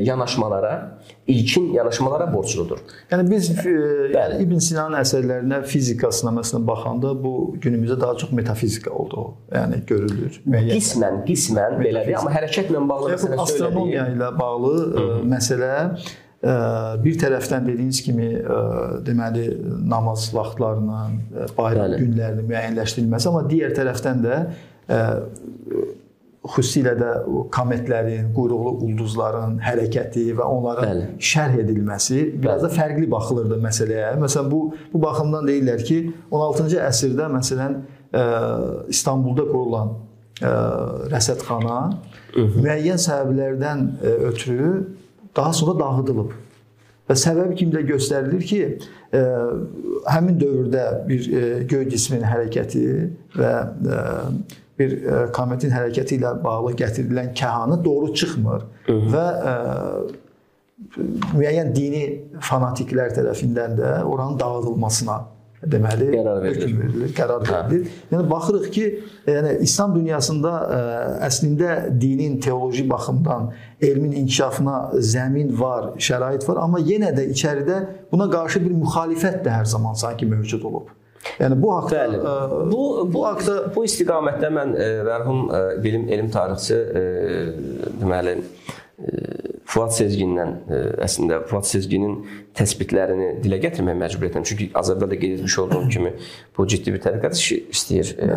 yanaşmalara, ilkin yanaşmalara borcludur. Yəni biz e, yəni İbn Sinanın əsərlərinə, fizikasına məsələn baxanda bu günümüzdə daha çox metafizika olduğu, yəni görülür. Müəyyən. Qismən, qismən belədir, amma hərəkətlə bağlı məsələ astronomiya ilə bağlı ə, məsələ ə, bir tərəfdən dediyiniz kimi deməli namaz vaxtlarının, bayram Bəli. günlərinin müəyyənləşdirilməsi, amma digər tərəfdən də xüsusilə də o kometlərin, quyruqlu ulduzların hərəkəti və onların Bəli. şərh edilməsi biraz da fərqli baxılırdı məsələyə. Məsələn bu bu baxımdan deyirlər ki, 16-cı əsrdə məsələn ə, İstanbulda qurulan ə, rəsədxana müəyyən səbəblərdən ə, ötürü daha sonra dağıdılıb. Və səbəb kimi də göstərilir ki, ə, həmin dövrdə bir ə, göy cisminin hərəkəti və ə, bir ə, kometin hərəkəti ilə bağlı gətirilən kəhanı doğru çıxmır və ə, müəyyən dini fanatiklər tərəfindən də oranın dağıdılmasına deməli Qərar verilir. qərar verilir. Yəni baxırıq ki, yəni İslam dünyasında ə, əslində dinin teoloji baxımdan elmin inkişafına zəmin var, şərait var, amma yenə də içəridə buna qarşı bir müxalifət də hər zaman sanki mövcud olub. Yəni bu haqqda Bəli. ə, Bu bu haqda bu istiqamətdə mən e, mərhum e, bilim elm tarixçisi e, deməli e, Fuad Sezgindən e, əslində Fuad Sezginin təsbitlərini dilə gətirməyə məcbur etdim. Çünki az əvvəl də qeyd etmiş olduğum kimi bu ciddi bir tədqiqat işi istəyir, e,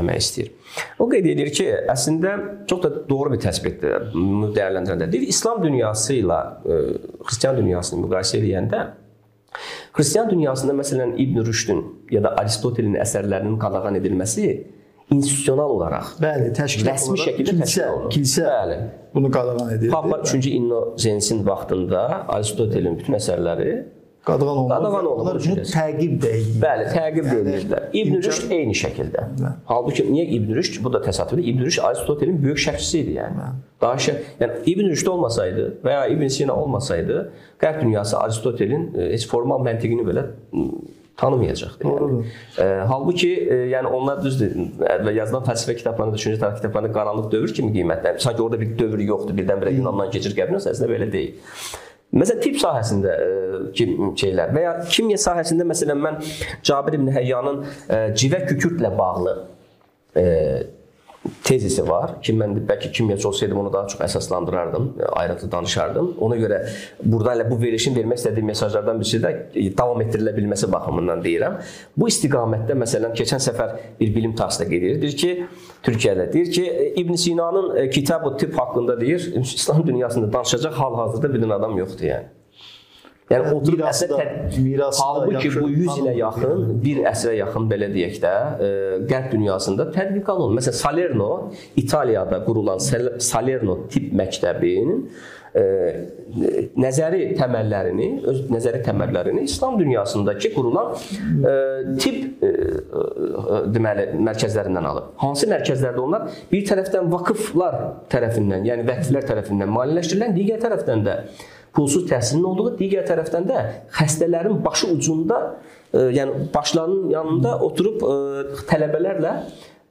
əmək istəyir. O qeyd edir ki, əslində çox da doğru bir təsbitdir. Bunu dəyərləndirəndə deyir, İslam dünyası ilə e, xristian dünyasını müqayisə edəndə Xristian dünyasında məsələn İbn Rüşdün ya da Aristotelin əsərlərinin qadağan edilməsi institusional olaraq bəli, təşkilat rəsmi olaraq şəkildə kilsə, təsdiq olunur. kilsə Bəli. bunu qadağan edir. Papa 3-cü İnnozensin vaxtında Aristotelin bütün əsərləri qadağan olunur. Qadağan olunur bunu təqib deyil. Bəli, təqib Yəni, edirdilər. İbn Rüşd eyni şəkildə. Bəli. Halbuki niyə İbn Rüşd? Bu da təsadüfdür. İbn Rüşd Aristotelin böyük şərhçisi idi yəni. Daha şə, yəni İbn Rüşd olmasaydı və ya İbn Sina olmasaydı, Qərb dünyası Aristotelin e, heç formal məntiqini belə m, tanımayacaqdı. Yəni. E, halbuki e, yəni onlar düzdür. Və yazılan fəlsəfə kitablarında, düşüncə tarix kitablarında qaranlıq dövr kimi qiymətlənir. Sanki orada bir dövr yoxdur, birdən-birə Yunandan keçir qəbrinə, əslində belə deyil. Məsələn, tibb sahəsində e, kim şeylər və ya kimya sahəsində məsələn mən Cabir ibn Həyyanın e, civə kükürtlə bağlı e, tezisi var ki, mən də bəlkə kimyaçı olsaydım onu daha çox əsaslandırardım, e, ayrıntılı danışardım. Ona görə burada elə bu verilişin vermək istədiyim mesajlardan birisi də e, davam etdirilə bilməsi baxımından deyirəm. Bu istiqamətdə məsələn keçən səfər bir bilim tarixçisi qeyd edir, deyir ki, Türkiyədə deyir ki, e, İbn Sinanın Kitab-ı Tibb haqqında deyir, İslam dünyasında danışacaq hal-hazırda bir dənə adam yoxdur yəni. Yəni oturub tə- mirası halbuki bu 100 ilə yaxın, bir əsrə yaxın belə deyək də, e, Qərb dünyasında tətbiq olunur. Məsələn, Salerno İtaliyada qurulan Sal- Salerno tibb məktəbinin e, nəzəri təməllərini, öz nəzəri təməllərini İslam dünyasındakı qurulan e, tibb e, e, deməli mərkəzlərindən alıb. Hansı mərkəzlərdə onlar? Bir tərəfdən vakıflar tərəfindən, yəni vəqflər tərəfindən maliyyələşdirilən, digər tərəfdən də pulsuz təhsilin olduğu, digər tərəfdən də xəstələrin başı ucunda, e, yəni başlarının yanında oturub e, tələbələrlə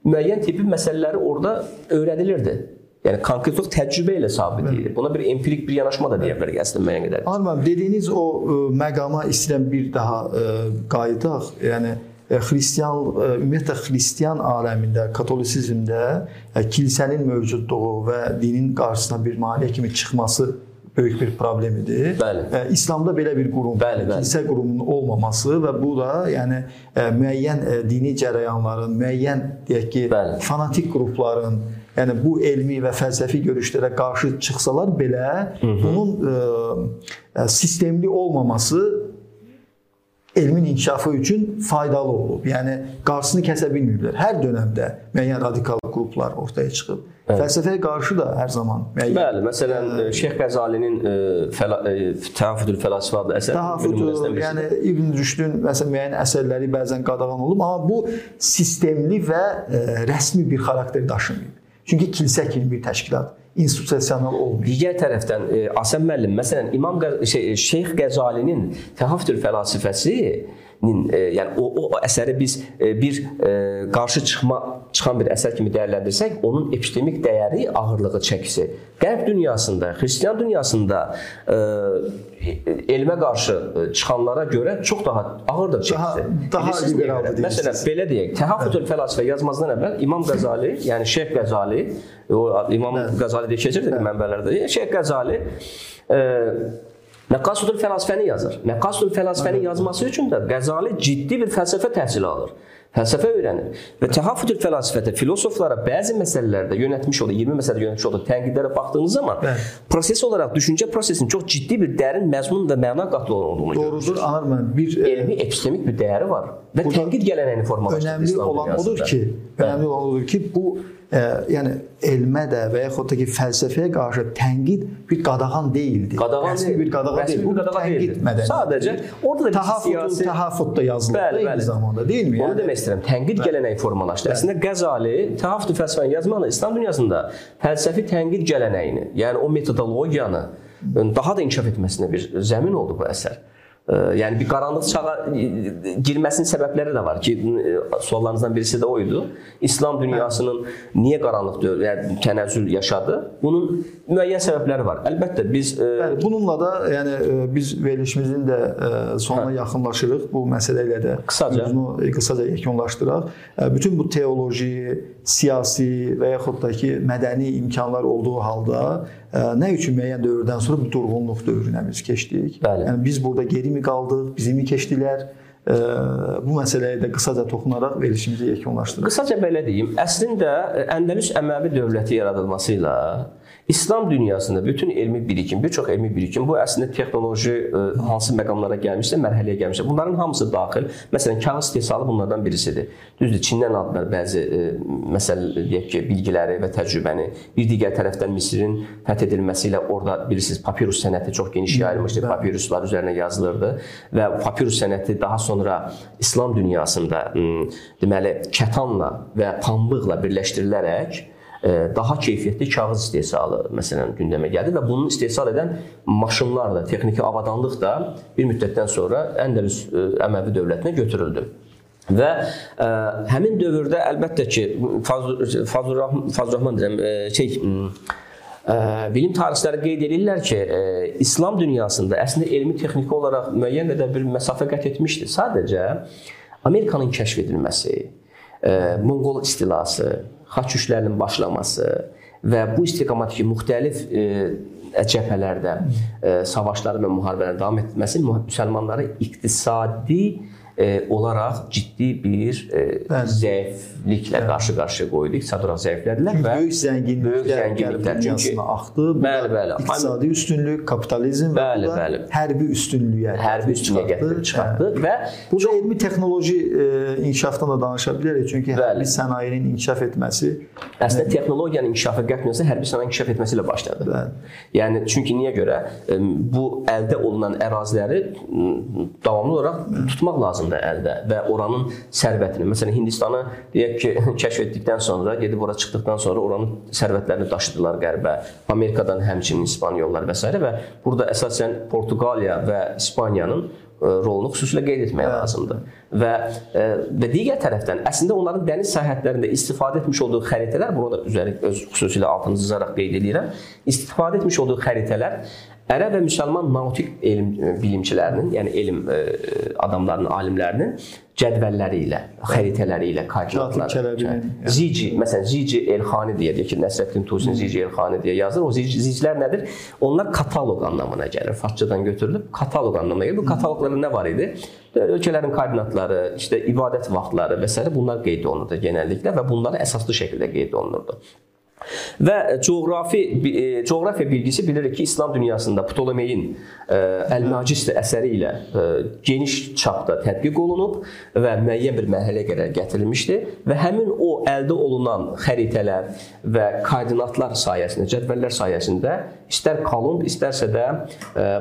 müəyyən tibbi məsələləri orada öyrədilirdi. Yəni konkret olaraq təcrübə ilə sabit idi. Buna bir empirik bir yanaşma da deyə bilərik əslində müəyyən qədər. Arman dediyiniz o ə, məqama istəyirəm bir daha ə, qayıdaq. Yəni ə, xristian ə, ümumiyyətlə xristian aləmində, katolisizmdə ə, kilsənin mövcudluğu və dinin qarşısına bir maneə kimi çıxması böyük bir problem idi. Bəli. Ə, İslamda belə bir qurum, Bəli, bəli. kilsə qurumunun olmaması və bu da yəni ə, müəyyən ə, dini cərəyanların, müəyyən deyək ki, Bəli. fanatik qrupların yəni bu elmi və fəlsəfi görüşlərə qarşı çıxsalar belə, Hı -hı. bunun ə, e, sistemli olmaması elmin inkişafı üçün faydalı olub. Yəni qarşısını kəsə bilməyiblər. Hər dövrdə müəyyən radikal qruplar ortaya çıxıb. Evet. Fəlsəfəyə qarşı da hər zaman müəyyən. Bəli, məsələn ə, Şeyx Qəzalinin Təhafüdül Fəlasifə adlı əsəri Təhafüd, yəni İbn Rüşdün məsələn müəyyən əsərləri bəzən qadağan olub, amma bu sistemli və ə, rəsmi bir xarakter daşımayıb. Çünki kilsə kimi bir təşkilat institusional olmayıb. Digər tərəfdən e, Asən müəllim, məsələn, İmam şey, Şeyx Qəzalinin Təhafüdül Fəlasifəsi e, yəni o, o əsəri biz e, bir e, qarşı çıxma çıxan bir əsər kimi dəyərləndirsək, onun epistemik dəyəri, ağırlığı, çəkisi Qərb dünyasında, xristian dünyasında e, elmə qarşı e, çıxanlara görə çox daha ağırdır çəkisi. Daha, daha liberaldır. Məsələn, belə deyək, Təhafüdül Fəlasifə yazmazdan əvvəl İmam Qəzali, yəni Şeyx Qəzali, o İmam Qəzali deyə keçir mənbələrdə. Şeyx Qəzali e, Məqasudul fəlsəfəni yazır. Məqasudul fəlsəfəni yazması üçün də Qəzali ciddi bir fəlsəfə təhsili alır. Fəlsəfə öyrənir. Və təhafüdül fəlsəfədə filosoflara bəzi məsələlərdə yönətmiş olduğu, 20 məsələdə yönətmiş olduğu tənqidlərə baxdığınız zaman Bəli. proses olaraq düşüncə prosesinin çox ciddi bir dərin məzmun və məna qatlı olduğunu görürsünüz. Doğrudur, anar mən bir elmi epistemik bir dəyəri var və tənqid gələnəyini formalaşdırır. Önəmli olan odur ki, önəmli olan odur ki, bu ə, yəni elmə də və yaxud da ki fəlsəfəyə qarşı tənqid bir qadağan deyildi. Qadağan rəsmi bir qadağan deyil. Bu tənqid mədəniyyəti. Sadəcə orada da bir siyasi tahafut da yazılıb bəli, eyni zamanda, deyilmi? Onu yəni, demək istəyirəm. Tənqid gələnəyi formalaşdı. Əslində Qəzali tahafut fəlsəfəni yazmaqla İslam dünyasında fəlsəfi tənqid gələnəyini, yəni o metodologiyanı daha da inkişaf etməsinə bir zəmin oldu bu əsər. Yəni bir qaranlıq çağa girməsinin səbəbləri də var ki, suallarınızdan birisi də o idi. İslam dünyasının niyə qaranlıq dövr, yəni tənəzzül yaşadı? Bunun müəyyən səbəbləri var. Əlbəttə biz Bəli, bununla da yəni biz verilişimizin də sonuna hə. yaxınlaşırıq. Bu məsələ ilə də qısaca bunu qısaca yekunlaşdıraq. Bütün bu teoloji, siyasi və yaxud da ki, mədəni imkanlar olduğu halda nə üçün müəyyən dövrdən sonra bu durğunluq dövrünə biz keçdik? Bəli. Yəni biz burada gerimi qaldıq, bizimi keçdilər? bu məsələyə də qısaca toxunaraq verilişimizi yekunlaşdıraq. Qısaca belə deyim, əslində Əndəlüs Əməvi dövləti yaradılması ilə İslam dünyasında bütün elmi birikim, bir çox elmi birikim bu əslində texnoloji ə, e, hansı məqamlara gəlmişsə, mərhələyə gəlmişsə, bunların hamısı daxil. Məsələn, kağız istehsalı bunlardan birisidir. Düzdür, Çindən aldılar bəzi ə, e, məsəl deyək ki, bilgiləri və təcrübəni. Bir digər tərəfdən Misirin fəth edilməsi ilə orada bilirsiniz, papirus sənəti çox geniş yayılmışdı. Papiruslar üzərinə yazılırdı və papirus sənəti daha sonra İslam dünyasında ə, deməli kətanla və pambıqla birləşdirilərək daha keyfiyyətli kağız istehsalı məsələn gündəmə gəldi və bunun istehsal edən maşınlar da, texniki avadanlıq da bir müddətdən sonra Əndəlüs Əməvi dövlətinə götürüldü. Və ə, həmin dövrdə əlbəttə ki Fazl Fazl Rəhman deyirəm, şey ə, bilim tarixçiləri qeyd edirlər ki, ə, İslam dünyasında əslində elmi texniki olaraq müəyyən qədər bir məsafə qət etmişdi. Sadəcə Amerikanın kəşf edilməsi, ə, Monqol istilası, xaç yürüşlərinin başlaması və bu istiqamətdəki müxtəlif e, cəbhələrdə e, savaşların və müharibələrin davam etməsi müsəlmanları iqtisadi e, olaraq ciddi bir e, zəifliklə qarşı-qarşıya qoydu. İqtisadi olaraq zəiflədilər və böyük zənginliklər, böyük zənginliklər çünki axdı. Bəli, bəli. İqtisadi üstünlük, kapitalizm bəli, və bəli. hərbi üstünlüyə, hərbi üstünlüyə gətirib çıxartdı və bu da elmi texnoloji e, inkişafdan da danışa bilərik. Çünki bəli. hərbi sənayenin inkişaf etməsi əslində texnologiyanın inkişafı qətnəsə hərbi sənayenin inkişaf etməsi ilə başladı. Bəli. Yəni çünki niyə görə bu əldə olunan əraziləri davamlı olaraq tutmaq lazımdır lazımdır əldə və oranın sərvətini, məsələn Hindistanı deyək ki, kəşf etdikdən sonra, gedib ora çıxdıqdan sonra oranın sərvətlərini daşıdılar qərbə. Amerikadan həmçinin İspanyollar və s. və burada əsasən Portuqaliya və İspaniyanın e, rolunu xüsusilə qeyd etmək lazımdır. Və e, və digər tərəfdən əslində onların dəniz səyahətlərində istifadə etmiş olduğu xəritələr, bunu da üzəri öz xüsusilə altını çizərək qeyd edirəm. İstifadə etmiş olduğu xəritələr ərəb və müsəlman nautik elm e, bilimçilərinin, yəni elm e, adamlarının, alimlərinin cədvəlləri ilə, xəritələri ilə, koordinatları. Zici, məsələn, Zici Elxani deyə deyək ki, Nəsrəddin Tusinin Zici Elxani deyə yazır. O zicilər nədir? Onlar kataloq anlamına gəlir. Farsçadan götürülüb kataloq anlamına gəlir. Bu kataloqlarda nə var idi? Ölkələrin koordinatları, işte ibadət vaxtları və s. bunlar qeyd olunurdu genəlliklə və bunlar əsaslı şəkildə qeyd olunurdu. Və coğrafi e, coğrafiya bilgisi bilirik ki, İslam dünyasında Ptolemeyin e, Əl-Nacis əsəri ilə e, geniş çapda tətbiq olunub və müəyyən bir mərhələyə qədər gətirilmişdi və həmin o əldə olunan xəritələr və koordinatlar sayəsində, cədvəllər sayəsində istər Kolumb, istərsə də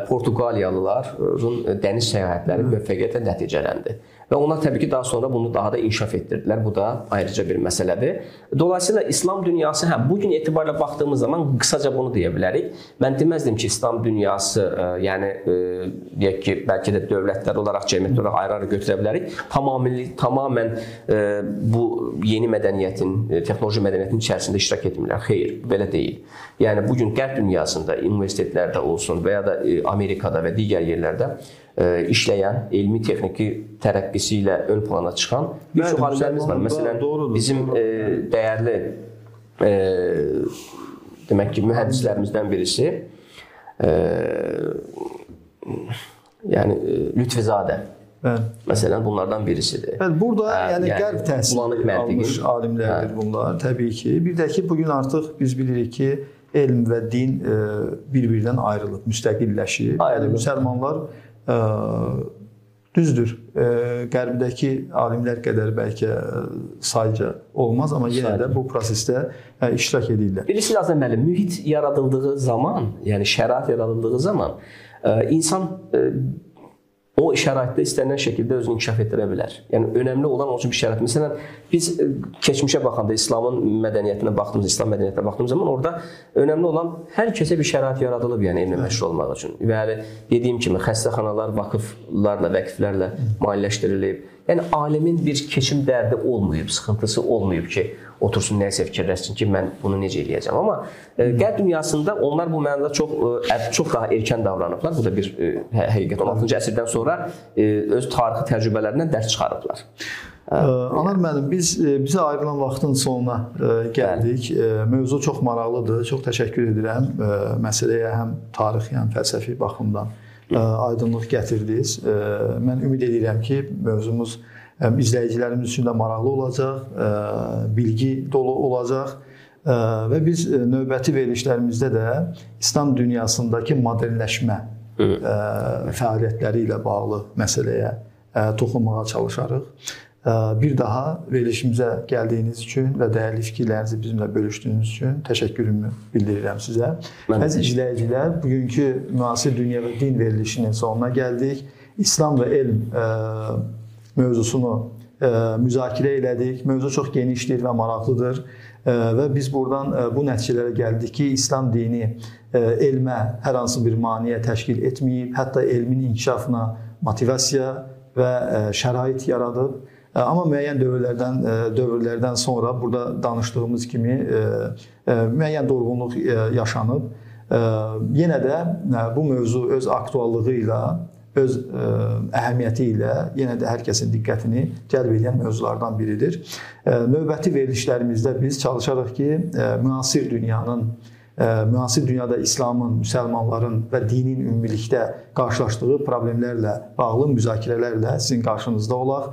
Portuqaliyalıların dəniz səyahətləri müvəffəqiyyətlə nəticələndi. Və onlar təbii ki, daha sonra bunu daha da inkişaf etdirdilər. Bu da ayrıca bir məsələdir. Dolayısıyla İslam dünyası hə bu gün etibarilə baxdığımız zaman qısaca bunu deyə bilərik. Mən deməzdim ki, İslam dünyası, ə, e, yəni ə, e, deyək ki, bəlkə də dövlətlər olaraq, cəmiyyət olaraq ayrı-ayrı götürə bilərik. Tamamilə tamamən ə, e, bu yeni mədəniyyətin, texnoloji mədəniyyətin içərisində iştirak etmirlər. Xeyr, belə deyil. Yəni bu gün qərb dünyasında universitetlərdə olsun və ya da Amerikada və digər yerlərdə işləyən elmi texniki tərəqqisi ilə ön plana çıxan bir çox alimlərimiz var. Məsələn, doğrudur, bizim doğrudur. dəyərli e, demək ki, mühəndislərimizdən birisi e, yəni Lütfizadə Bəli. Məsələn, bunlardan birisidir. Bəli, burada hə, yəni, yəni qərb təhsili almış alimlərdir hə. bunlar, təbii ki. Bir də ki, bu gün artıq biz bilirik ki, elm və din bir-birindən ayrılıb, müstəqilləşib. Yəni müsəlmanlar Düzdür, qərbdəki alimlər qədər bəlkə sayca olmaz, amma yenə də bu prosesdə iştirak edirlər. Bilirsiniz Azəm müəllim, mühit yaradıldığı zaman, yəni şərait yaradıldığı zaman insan o şəraitdə istənilən şəkildə özünü inkişaf etdirə bilər. Yəni önəmli olan onun üçün bir şərait. Məsələn, biz e, keçmişə baxanda İslamın mədəniyyətinə baxdığımız, İslam mədəniyyətinə baxdığımız zaman orada önəmli olan hər kəsə bir şərait yaradılıb, yəni elmlə məşğul olmaq üçün. Və yəni dediyim kimi xəstəxanalar vakıflarla, vəqflərlə maliyyələşdirilib. Yəni alimin bir keçim dərdi olmayıb, sıxıntısı olmayıb ki, otursun nəyisə fikirləşsin ki, mən bunu necə eləyəcəm. Amma e, qərb dünyasında onlar bu mənada çox e, çox daha erkən davranıblar. Bu da bir e, hə, həqiqət 16-cı əsrdən sonra öz tarixi təcrübələrindən dərs çıxarıblar. Anar müəllim, biz bizə ayrılan vaxtın sonuna gəldik. Bəli. Mövzu çox maraqlıdır. Çox təşəkkür edirəm məsələyə həm tarixi, həm fəlsəfi baxımdan aydınlıq gətirdiniz. Mən ümid edirəm ki, mövzumuz izləyicilərimiz üçün də maraqlı olacaq, bilgi dolu olacaq və biz növbəti verilişlərimizdə də İslam dünyasındakı modernləşmə fəaliyyətləri ilə bağlı məsələyə toxunmağa çalışarıq. Bir daha verilişimizə gəldiyiniz üçün və dəyərli fikirlərinizi bizimlə bölüşdüyünüz üçün təşəkkürümü bildirirəm sizə. Əziz izləyicilər, bugünkü müasir dünya və din verilişinin sonuna gəldik. İslam və elm mövzusunu e, müzakirə elədik. Mövzu çox genişdir və maraqlıdır e, və biz buradan e, bu nəticələrə gəldik ki, İslam dini elmə hər hansı bir maneə təşkil etməyib, hətta elmin inkişafına motivasiya və şərait yaradıb. Amma müəyyən dövrlərdən dövrlərdən sonra burada danışdığımız kimi müəyyən durğunluq yaşanıb. Yenə də bu mövzu öz aktuallığı ilə öz ə, e, əhəmiyyəti ilə yenə də hər kəsin diqqətini cəlb edən mövzulardan biridir. Ə, e, növbəti verilişlərimizdə biz çalışarıq ki, ə, e, müasir dünyanın müasir dünyada İslamın, müsəlmanların və dinin ümumilikdə qarşılaşdığı problemlərlə bağlı müzakirələrlə sizin qarşınızda olaq.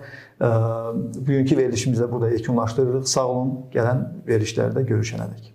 Bugünkü verilişimizdə burada yekunlaşdırırıq. Sağ olun. Gələn verilişlərdə görüşənədək.